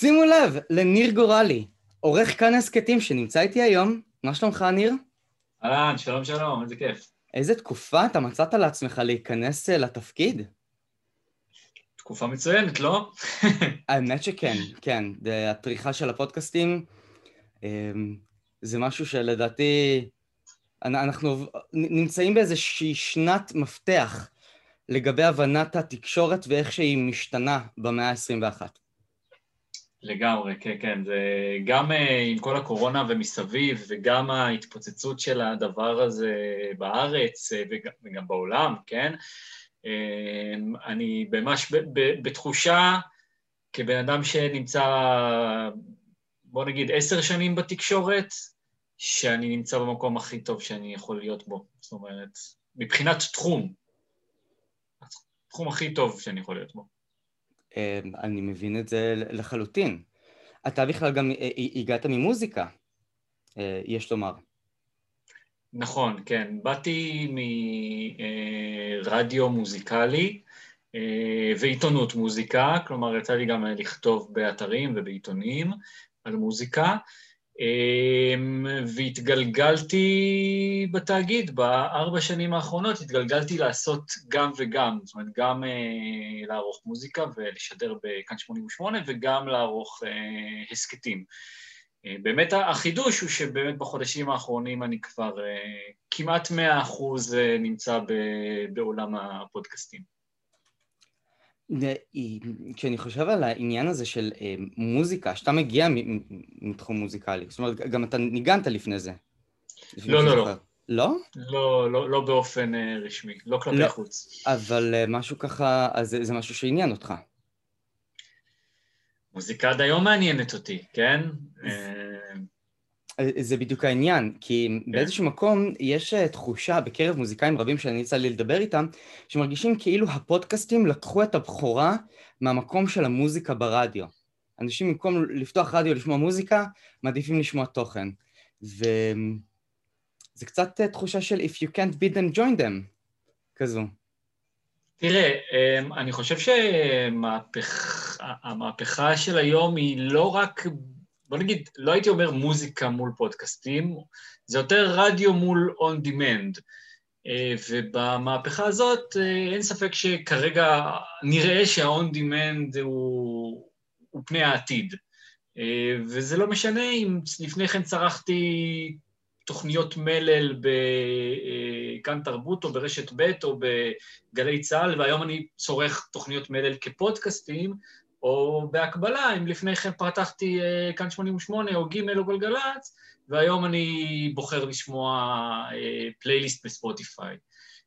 שימו לב לניר גורלי, עורך כאן הסכתים שנמצא איתי היום. מה שלומך, ניר? אהלן, שלום שלום, איזה כיף. איזה תקופה אתה מצאת לעצמך להיכנס אה, לתפקיד? תקופה מצוינת, לא? האמת שכן, כן. הטריחה של הפודקאסטים אמ, זה משהו שלדעתי... אנחנו נמצאים באיזושהי שנת מפתח לגבי הבנת התקשורת ואיך שהיא משתנה במאה ה-21. לגמרי, כן, כן. זה גם אה, עם כל הקורונה ומסביב, וגם ההתפוצצות של הדבר הזה בארץ אה, וגם, וגם בעולם, כן? אה, אני ממש בתחושה, כבן אדם שנמצא, בוא נגיד, עשר שנים בתקשורת, שאני נמצא במקום הכי טוב שאני יכול להיות בו. זאת אומרת, מבחינת תחום, התחום הכי טוב שאני יכול להיות בו. אמ, אני מבין את זה לחלוטין. אתה בכלל גם אה, הגעת ממוזיקה, אה, יש לומר. נכון, כן. באתי מרדיו מוזיקלי אה, ועיתונות מוזיקה, כלומר יצא לי גם לכתוב באתרים ובעיתונים על מוזיקה. אמ, והתגלגלתי בתאגיד, בארבע שנים האחרונות התגלגלתי לעשות גם וגם, זאת אומרת, גם אה, לערוך מוזיקה ולשדר בכאן 88 וגם לערוך אה, הסכתים. אה, באמת החידוש הוא שבאמת בחודשים האחרונים אני כבר כמעט מאה אחוז אה, נמצא בעולם הפודקאסטים. כשאני חושב על העניין הזה של אה, מוזיקה, שאתה מגיע מתחום מוזיקלי, זאת אומרת, גם אתה ניגנת לפני זה. לא, לא, לא. לא? לא, לא, לא באופן אה, רשמי, לא כלפי לא, חוץ. אבל אה, משהו ככה, אז זה, זה משהו שעניין אותך. מוזיקה עד היום מעניינת אותי, כן? זה בדיוק העניין, כי כן. באיזשהו מקום יש אה, תחושה בקרב מוזיקאים רבים שאני יצא לי לדבר איתם, שמרגישים כאילו הפודקאסטים לקחו את הבכורה מהמקום של המוזיקה ברדיו. אנשים במקום לפתוח רדיו לשמוע מוזיקה, מעדיפים לשמוע תוכן. וזה קצת אה, תחושה של If you can't beat them, join them, כזו. תראה, אמ, אני חושב שהמהפכה של היום היא לא רק בוא נגיד, לא הייתי אומר מוזיקה מול פודקאסטים, זה יותר רדיו מול און דימנד. אה, ובמהפכה הזאת אה, אין ספק שכרגע נראה שהאון דימנד הוא, הוא פני העתיד. אה, וזה לא משנה אם לפני כן צרכתי תוכניות מלל בכאן תרבות או ברשת ב' או בגלי צה"ל, והיום אני צורך תוכניות מלל כפודקאסטים, או בהקבלה, אם לפני כן פתחתי uh, כאן 88 או ג' או גלגלצ, והיום אני בוחר לשמוע uh, פלייליסט בספוטיפיי.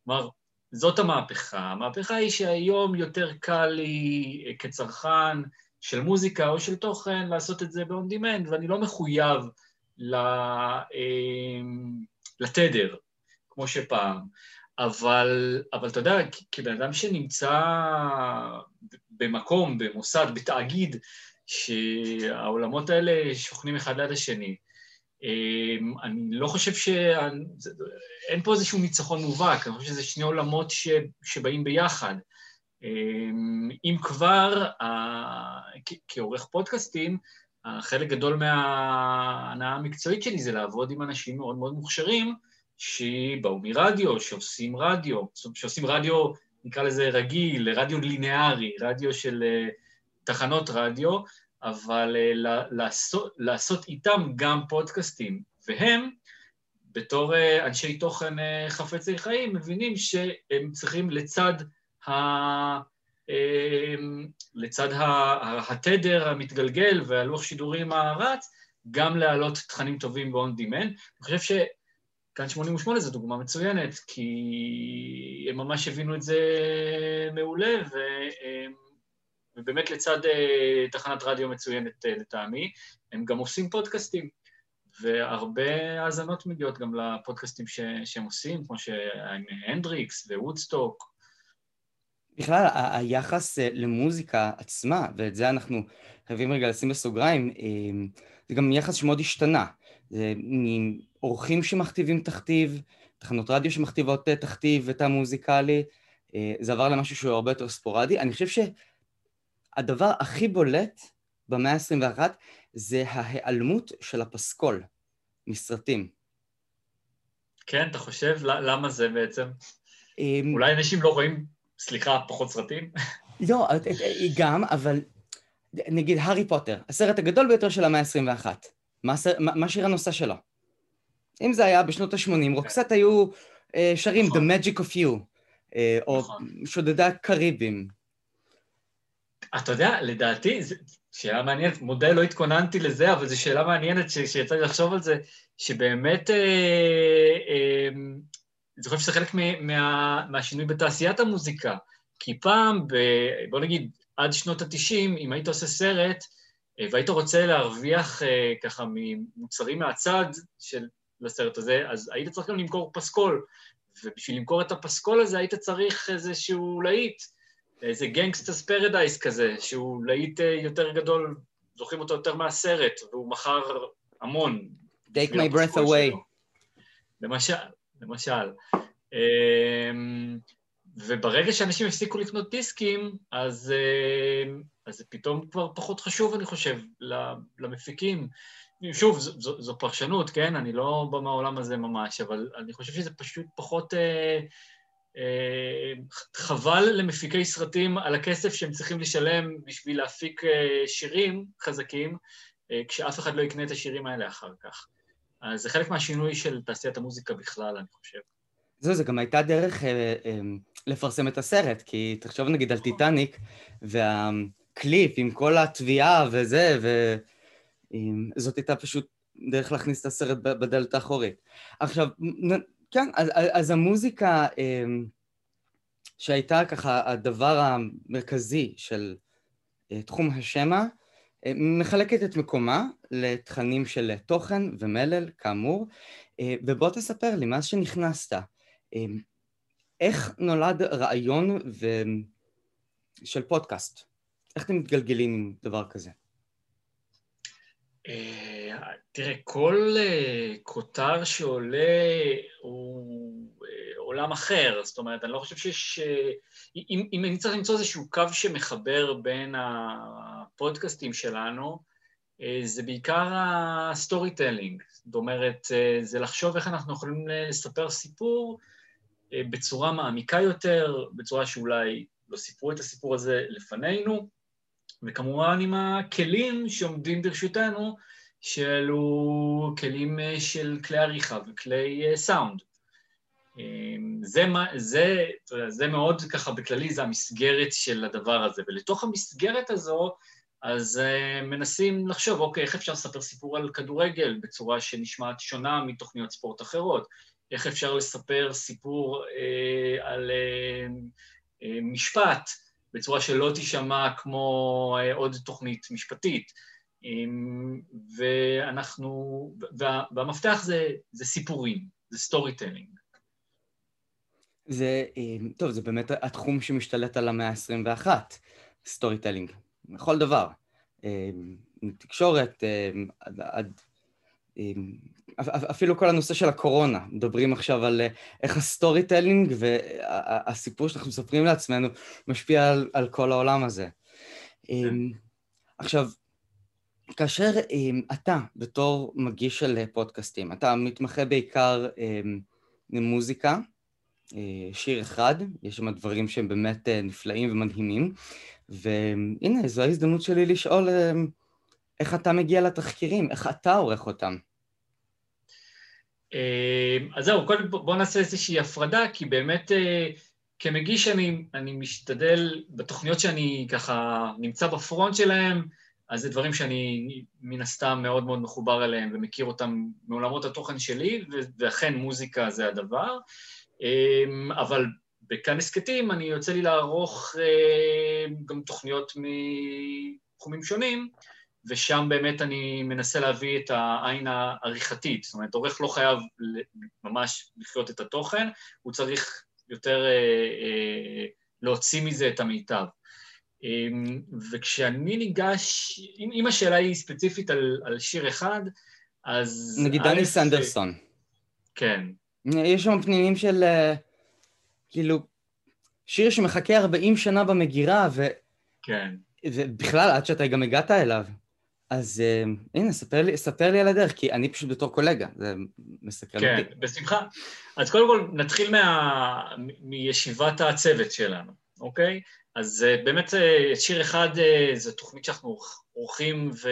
כלומר, זאת המהפכה. המהפכה היא שהיום יותר קל לי uh, כצרכן של מוזיקה או של תוכן לעשות את זה ב-on demand, ואני לא מחויב ל, לתדר, כמו שפעם. אבל, אבל אתה יודע, כבן אדם שנמצא במקום, במוסד, בתאגיד, שהעולמות האלה שוכנים אחד ליד השני, אמ, אני לא חושב ש... אין פה איזשהו ניצחון מובהק, אני חושב שזה שני עולמות ש... שבאים ביחד. אמ, אם כבר, כעורך פודקאסטים, חלק גדול מההנאה המקצועית שלי זה לעבוד עם אנשים מאוד מאוד מוכשרים, שבאו מרדיו, שעושים רדיו, שעושים רדיו, נקרא לזה רגיל, רדיו ליניארי, רדיו של uh, תחנות רדיו, אבל uh, לעשות, לעשות איתם גם פודקאסטים. והם, בתור uh, אנשי תוכן חפצי חיים, מבינים שהם צריכים לצד ה... לצד התדר המתגלגל והלוח שידורים הרץ, גם להעלות תכנים טובים ב-on demand. אני חושב כאן 88 זו דוגמה מצוינת, כי הם ממש הבינו את זה מעולה, ו... ובאמת לצד אה, תחנת רדיו מצוינת אה, לטעמי, הם גם עושים פודקאסטים, והרבה האזנות מגיעות גם לפודקאסטים ש... שהם עושים, כמו שעם הנדריקס ווודסטוק. בכלל, היחס אה, למוזיקה עצמה, ואת זה אנחנו חייבים רגע לשים בסוגריים, זה גם יחס שמאוד השתנה. זה מאורחים שמכתיבים תכתיב, תחנות רדיו שמכתיבות אה, תכתיב ותא מוזיקלי, אה, זה עבר למשהו שהוא הרבה יותר ספורדי. אני חושב שהדבר הכי בולט במאה ה-21 זה ההיעלמות של הפסקול מסרטים. כן, אתה חושב? למה זה בעצם? אמ, אולי אנשים לא רואים, סליחה, פחות סרטים? לא, גם, אבל נגיד הארי פוטר, הסרט הגדול ביותר של המאה ה-21. מה, מה שיר הנושא שלו? אם זה היה בשנות ה-80, רוקסט היו אה, שרים נכון. The Magic of You, אה, או נכון. שודדי הקריבים. אתה יודע, לדעתי, זו שאלה מעניינת, מודה לא התכוננתי לזה, אבל זו שאלה מעניינת שיצא לי לחשוב על זה, שבאמת, אה, אה, אני חושב שזה חלק מה, מהשינוי בתעשיית המוזיקה. כי פעם, ב, בוא נגיד, עד שנות ה-90, אם היית עושה סרט, והיית רוצה להרוויח ככה ממוצרים מהצד של לסרט הזה, אז היית צריך גם למכור פסקול, ובשביל למכור את הפסקול הזה היית צריך איזשהו להיט, איזה גנגסטס פרדייס כזה, שהוא להיט אה, יותר גדול, זוכרים אותו יותר מהסרט, והוא מכר המון. Take my breath away. שלו. למשל, למשל. אמ, וברגע שאנשים הפסיקו לקנות דיסקים, אז, אה, אז זה פתאום כבר פחות חשוב, אני חושב, למפיקים. שוב, זו, זו, פרשנות, כן? אני לא בא מהעולם הזה ממש, אבל אני חושב שזה פשוט פחות... אה, אה, חבל למפיקי סרטים על הכסף שהם צריכים לשלם בשביל להפיק אה, שירים חזקים, אה, כשאף אחד לא יקנה את השירים האלה אחר כך. אז זה חלק מהשינוי של תעשיית המוזיקה בכלל, אני חושב. זהו, זה גם הייתה דרך אה, אה, לפרסם את הסרט, כי תחשוב נגיד על טיטניק, והקליפ עם כל התביעה וזה, וזאת הייתה פשוט דרך להכניס את הסרט בדלת האחורית. עכשיו, כן, אז, אז המוזיקה אה, שהייתה ככה הדבר המרכזי של אה, תחום השמע, אה, מחלקת את מקומה לתכנים של תוכן ומלל, כאמור, ובוא תספר לי, מאז שנכנסת, איך נולד רעיון ו... של פודקאסט? איך אתם מתגלגלים עם דבר כזה? אה, תראה, כל אה, כותר שעולה הוא אה, עולם אחר, זאת אומרת, אני לא חושב שיש... אם, אני צריך למצוא איזשהו קו שמחבר בין הפודקאסטים שלנו, זה בעיקר ה storytelling, זאת אומרת, זה לחשוב איך אנחנו יכולים לספר סיפור בצורה מעמיקה יותר, בצורה שאולי לא סיפרו את הסיפור הזה לפנינו, וכמובן עם הכלים שעומדים ברשותנו, שאלו כלים אה, של כלי עריכה וכלי אה, סאונד. אמ, זה, זה, זה מאוד ככה בכללי, זה המסגרת של הדבר הזה, ולתוך המסגרת הזו, אז אה, מנסים לחשוב, אוקיי, איך אפשר לספר סיפור על כדורגל בצורה שנשמעת שונה מתוכניות ספורט אחרות? איך אפשר לספר סיפור אה, על אה, אה, משפט בצורה שלא תישמע כמו אה, עוד תוכנית משפטית. ואנחנו, והמפתח זה, זה סיפורים, זה storytelling. זה, אה, טוב, זה באמת התחום שמשתלט על המאה ה-21, storytelling, בכל דבר. אה, תקשורת, עד, עד אפילו כל הנושא של הקורונה, מדברים עכשיו על אה, איך ה storytelling והסיפור שאנחנו מספרים לעצמנו משפיע על, על כל העולם הזה. כן. עכשיו, כאשר אתה בתור מגיש של פודקאסטים, אתה מתמחה בעיקר למוזיקה, אה, שיר אחד, יש שם דברים שהם באמת אה, נפלאים ומדהימים, והנה, זו ההזדמנות שלי לשאול איך אתה מגיע לתחקירים, איך אתה עורך אותם. אה, אז זהו, קודם בואו נעשה איזושהי הפרדה, כי באמת אה, כמגיש אני, אני משתדל, בתוכניות שאני ככה נמצא בפרונט שלהם, אז זה דברים שאני מן הסתם מאוד מאוד מחובר אליהם ומכיר אותם מעולמות התוכן שלי, ואכן מוזיקה זה הדבר. אה, אבל בכאן הסכתים אני יוצא לי לערוך גם תוכניות מתחומים שונים, ושם באמת אני מנסה להביא את העין העריכתית. זאת אומרת, עורך לא חייב ממש לחיות את התוכן, הוא צריך יותר אה, אה, להוציא מזה את המיטב. אה, וכשאני ניגש, אם, אם השאלה היא ספציפית על, על שיר אחד, אז... נגיד דני סנדרסון. כן. יש שם פנינים של, אה, כאילו, שיר שמחכה 40 שנה במגירה, ו... כן. ובכלל, עד שאתה גם הגעת אליו. אז uh, הנה, ספר לי, ספר לי על הדרך, כי אני פשוט בתור קולגה, זה מסקרן כן, אותי. כן, בשמחה. אז קודם כל נתחיל מה... מישיבת הצוות שלנו, אוקיי? אז uh, באמת uh, שיר אחד uh, זו תוכנית שאנחנו עורכים ו...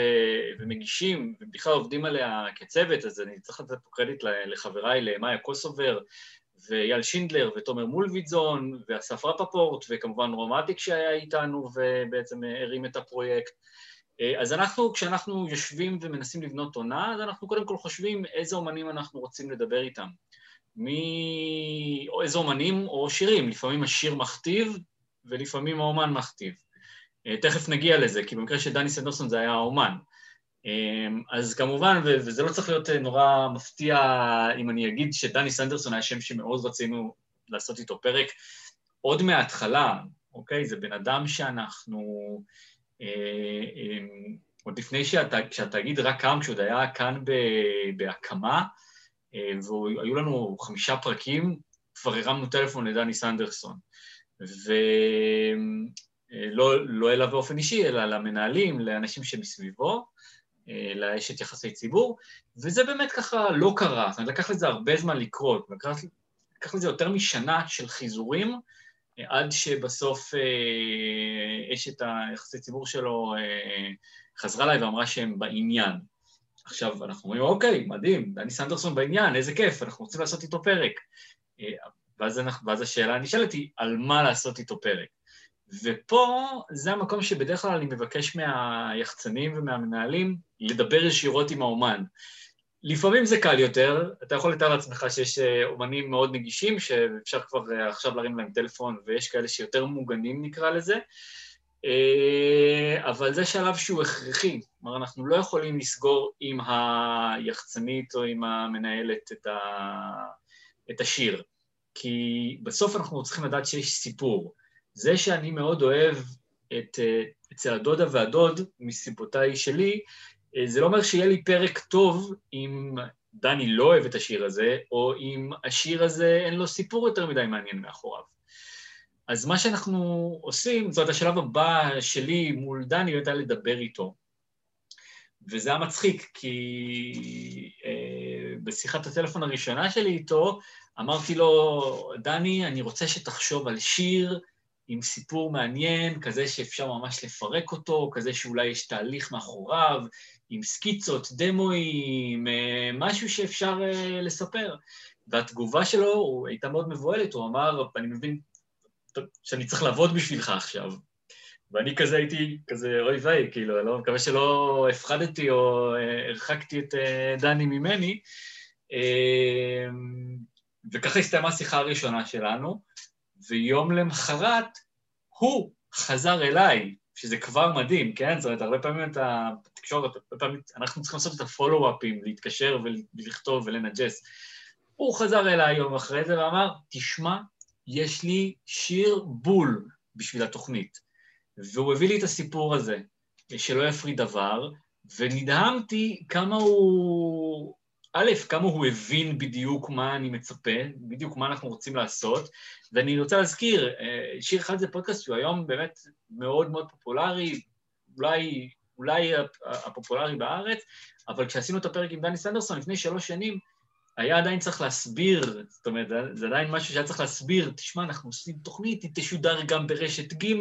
ומגישים, ובכלל עובדים עליה כצוות, אז אני צריך לתת פה קרדיט לחבריי, למאיה קוסובר, ואייל שינדלר, ותומר מולביטזון, ואסף רפפורט, וכמובן רומטיק שהיה איתנו ובעצם הרים את הפרויקט. אז אנחנו, כשאנחנו יושבים ומנסים לבנות עונה, אז אנחנו קודם כל חושבים איזה אומנים אנחנו רוצים לדבר איתם. מי... או איזה אומנים או שירים, לפעמים השיר מכתיב ולפעמים האומן מכתיב. תכף נגיע לזה, כי במקרה של דני סנדרסון זה היה האומן. אז כמובן, וזה לא צריך להיות נורא מפתיע אם אני אגיד שדני סנדרסון היה שם שמאוד רצינו לעשות איתו פרק עוד מההתחלה, אוקיי? זה בן אדם שאנחנו... עוד לפני שהתאגיד רק קם, כשעוד היה כאן בהקמה, והיו לנו חמישה פרקים, כבר הרמנו טלפון לדני סנדרסון. ולא לא אליו באופן אישי, אלא למנהלים, לאנשים שמסביבו, לאשת יחסי ציבור, וזה באמת ככה לא קרה, זאת אומרת, לקח לזה הרבה זמן לקרות, לקח, לקח לזה יותר משנה של חיזורים, עד שבסוף אשת היחסי ציבור שלו חזרה אליי ואמרה שהם בעניין. עכשיו, אנחנו אומרים, אוקיי, מדהים, דני סנדרסון בעניין, איזה כיף, אנחנו רוצים לעשות איתו פרק. ואז, אנחנו, ואז השאלה הנשאלת היא, על מה לעשות איתו פרק? ופה זה המקום שבדרך כלל אני מבקש מהיחצנים ומהמנהלים לדבר ישירות עם האומן. לפעמים זה קל יותר, אתה יכול לתאר לעצמך שיש אומנים מאוד נגישים, שאפשר כבר עכשיו להרים להם טלפון, ויש כאלה שיותר מוגנים נקרא לזה, אבל זה שלב שהוא הכרחי, כלומר אנחנו לא יכולים לסגור עם היחצנית או עם המנהלת את, ה... את השיר, כי בסוף אנחנו צריכים לדעת שיש סיפור. זה שאני מאוד אוהב את, אצל הדודה והדוד, מסיבותיי שלי, זה לא אומר שיהיה לי פרק טוב אם דני לא אוהב את השיר הזה, או אם השיר הזה אין לו סיפור יותר מדי מעניין מאחוריו. אז מה שאנחנו עושים, זאת אומרת, השלב הבא שלי מול דני הייתה לדבר איתו. וזה היה מצחיק, כי אה, בשיחת הטלפון הראשונה שלי איתו, אמרתי לו, דני, אני רוצה שתחשוב על שיר עם סיפור מעניין, כזה שאפשר ממש לפרק אותו, כזה שאולי יש תהליך מאחוריו, עם סקיצות, דמואים, משהו שאפשר לספר. והתגובה שלו הייתה מאוד מבוהלת, הוא אמר, אני מבין שאני צריך לעבוד בשבילך עכשיו. ואני כזה הייתי, כזה אוי ויי, כאילו, אני לא, מקווה שלא הפחדתי או הרחקתי את דני ממני. וככה הסתיימה השיחה הראשונה שלנו, ויום למחרת הוא חזר אליי, שזה כבר מדהים, כן? זאת אומרת, הרבה פעמים אתה, פעמים אנחנו צריכים לעשות את הפולו-אפים, להתקשר ולכתוב ולנג'ס. הוא חזר אליי יום אחרי זה ואמר, תשמע, יש לי שיר בול בשביל התוכנית. והוא הביא לי את הסיפור הזה, שלא יפריד דבר, ונדהמתי כמה הוא... א', כמה הוא הבין בדיוק מה אני מצפה, בדיוק מה אנחנו רוצים לעשות, ואני רוצה להזכיר, שיר אחד זה פודקאסט שהוא היום באמת מאוד מאוד פופולרי, אולי, אולי הפופולרי בארץ, אבל כשעשינו את הפרק עם דני סנדרסון לפני שלוש שנים, היה עדיין צריך להסביר, זאת אומרת, זה עדיין משהו שהיה צריך להסביר, תשמע, אנחנו עושים תוכנית, היא תשודר גם ברשת ג',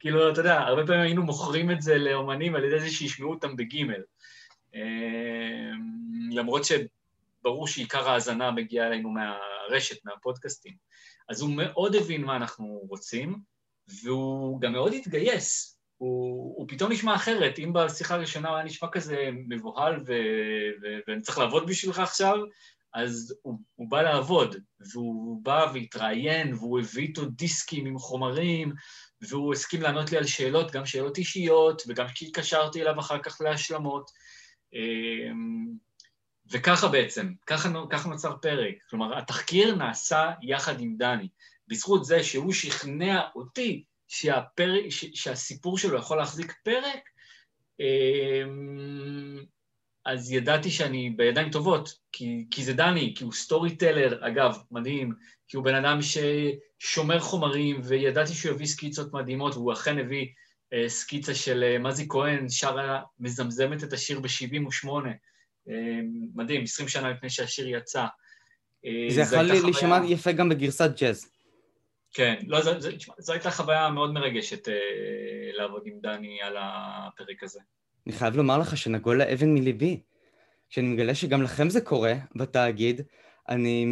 כאילו, אתה יודע, הרבה פעמים היינו מוכרים את זה לאומנים על ידי זה שישמעו אותם בג'. למרות שברור שעיקר ההאזנה מגיעה אלינו מהרשת, מהפודקאסטים. אז הוא מאוד הבין מה אנחנו רוצים, והוא גם מאוד התגייס. הוא, הוא פתאום נשמע אחרת, אם בשיחה הראשונה הוא היה נשמע כזה מבוהל ו, ו, ואני צריך לעבוד בשבילך עכשיו, אז הוא, הוא בא לעבוד, והוא בא והתראיין, והוא הביא איתו דיסקים עם חומרים, והוא הסכים לענות לי על שאלות, גם שאלות אישיות, וגם כי התקשרתי אליו אחר כך להשלמות. וככה בעצם, ככה, ככה נוצר פרק. כלומר, התחקיר נעשה יחד עם דני. בזכות זה שהוא שכנע אותי שהפרק, שהסיפור שלו יכול להחזיק פרק, אז ידעתי שאני בידיים טובות, כי, כי זה דני, כי הוא סטורי טלר, אגב, מדהים, כי הוא בן אדם ששומר חומרים, וידעתי שהוא יביא סקיצות מדהימות, והוא אכן הביא סקיצה של מזי כהן, שרה, מזמזמת את השיר ב-78. מדהים, 20 שנה לפני שהשיר יצא. זה יכול להישמע. יפה גם בגרסת ג'אז. כן, לא, זו, זו, זו הייתה חוויה מאוד מרגשת אה, לעבוד עם דני על הפרק הזה. אני חייב לומר לך שנגוע לאבן מליבי. כשאני מגלה שגם לכם זה קורה בתאגיד, אני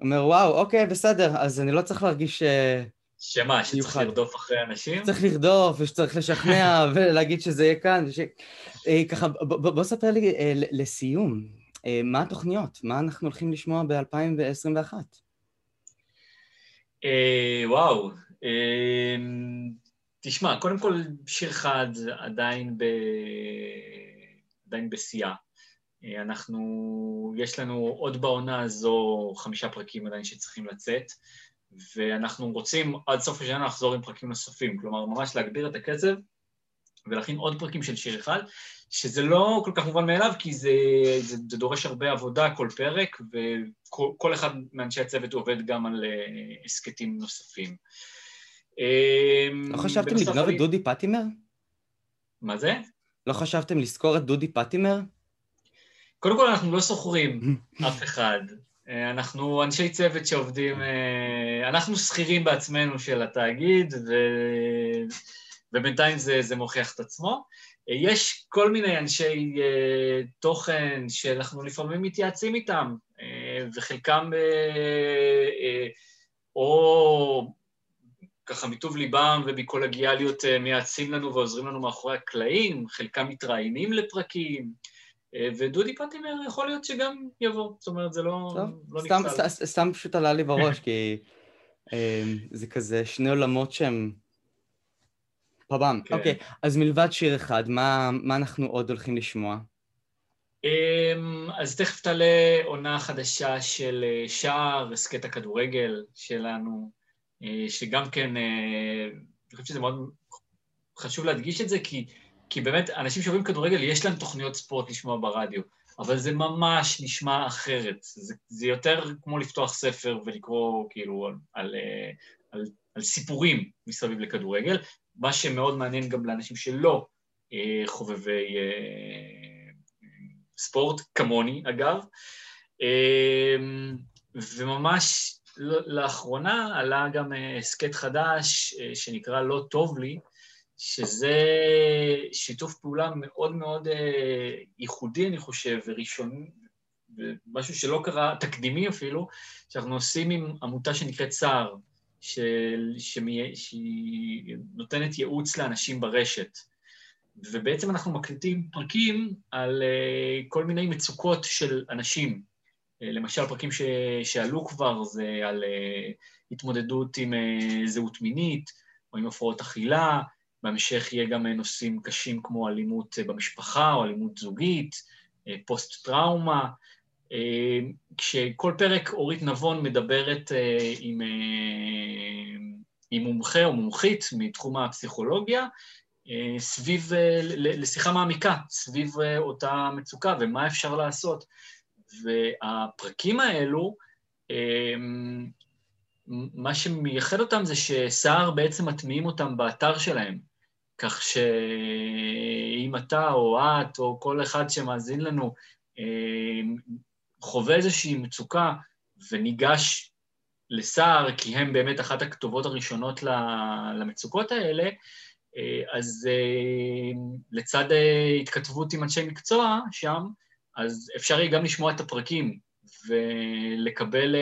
אומר, וואו, אוקיי, בסדר, אז אני לא צריך להרגיש... אה, שמה, שצריך לרדוף אחרי אנשים? צריך לרדוף, ושצריך לשכנע, ולהגיד שזה יהיה כאן. וש... אה, ככה, בוא ספר לי אה, לסיום, מה התוכניות? מה אנחנו הולכים לשמוע ב-2021? וואו, תשמע, קודם כל שיר אחד עדיין, ב... עדיין בשיאה. אה, אנחנו, יש לנו עוד בעונה הזו חמישה פרקים עדיין שצריכים לצאת, ואנחנו רוצים עד סוף השנה לחזור עם פרקים נוספים, כלומר ממש להגביר את הקצב ולהכין עוד פרקים של שיר אחד, שזה לא כל כך מובן מאליו, כי זה, זה, זה דורש הרבה עבודה כל פרק, וכל אחד מאנשי הצוות עובד גם על אה, הסכתים נוספים. לא חשבתם לגנוב את דודי פטימר? מה זה? לא חשבתם לזכור את דודי פטימר? קודם כל אנחנו לא שוכרים אף אחד. אה, אנחנו אנשי צוות שעובדים, אה, אנחנו שכירים בעצמנו של התאגיד, ו... ובינתיים זה, זה מוכיח את עצמו. אה, יש כל מיני אנשי תוכן שאנחנו לפעמים מתייעצים איתם, וחלקם או ככה מטוב ליבם ובקולגיאליות מייעצים לנו ועוזרים לנו מאחורי הקלעים, חלקם מתראיינים לפרקים. אה, ודודי פטימר יכול להיות שגם יבוא, זאת אומרת, זה לא, לא נפסל. סתם פשוט עלה לי בראש, כי אה, זה כזה שני עולמות שהם... פבם. כן. אוקיי, אז מלבד שיר אחד, מה, מה אנחנו עוד הולכים לשמוע? אמ, אז תכף תעלה עונה חדשה של אה, שער, הסכת הכדורגל שלנו, שגם כן, אני חושב שזה מאוד חשוב להדגיש את זה, כי כי באמת, אנשים שאוהבים כדורגל, יש להם תוכניות ספורט לשמוע ברדיו, אבל זה ממש נשמע אחרת. זה, זה יותר כמו לפתוח ספר ולקרוא כאילו על, על, על, על סיפורים מסביב לכדורגל, מה שמאוד מעניין גם לאנשים שלא אה, חובבי אה, ספורט, כמוני אגב. אה, וממש לאחרונה עלה גם הסכת חדש שנקרא לא טוב לי, שזה שיתוף פעולה מאוד מאוד ייחודי, אני חושב, וראשון, ומשהו שלא קרה, תקדימי אפילו, שאנחנו עושים עם עמותה שנקראת סער, של, שמי, שהיא נותנת ייעוץ לאנשים ברשת. ובעצם אנחנו מקליטים פרקים על uh, כל מיני מצוקות של אנשים. Uh, למשל, פרקים ש, שעלו כבר זה על uh, התמודדות עם זהות מינית, או עם הפרעות אכילה, בהמשך יהיה גם נושאים קשים כמו אלימות במשפחה או אלימות זוגית, פוסט-טראומה. כשכל פרק אורית נבון מדברת אה, עם, אה, עם מומחה או מומחית מתחום הפסיכולוגיה, אה, סביב, לשיחה מעמיקה, סביב אותה מצוקה ומה אפשר לעשות. והפרקים האלו, מה שמייחד אותם זה שסער בעצם מטמיעים אותם באתר שלהם. כך שאם אתה או את או כל אחד שמאזין לנו חווה איזושהי מצוקה וניגש לסער, כי הם באמת אחת הכתובות הראשונות למצוקות האלה, אה, אז אה, לצד התכתבות עם אנשי מקצוע שם, אז אפשר יהיה גם לשמוע את הפרקים ולקבל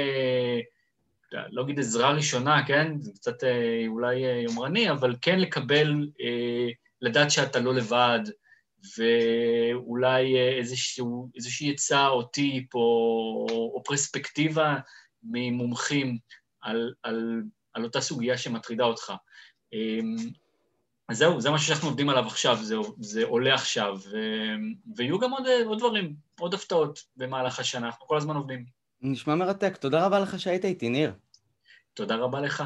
לא אגיד עזרה ראשונה, כן? זה קצת אה, אולי אה, יומרני, אבל כן לקבל, אה, לדעת שאתה לא לבד, ואולי איזשהו, איזושהי עצה או טיפ או, או פרספקטיבה ממומחים על, על, על אותה סוגיה שמטרידה אותך. אמ, אז זהו, זה משהו שאנחנו עובדים עליו עכשיו, זה, זה עולה עכשיו, ו, ויהיו גם עוד, עוד דברים, עוד הפתעות במהלך השנה, אנחנו כל הזמן עובדים. נשמע מרתק, תודה רבה לך שהיית איתי, ניר. תודה רבה לך.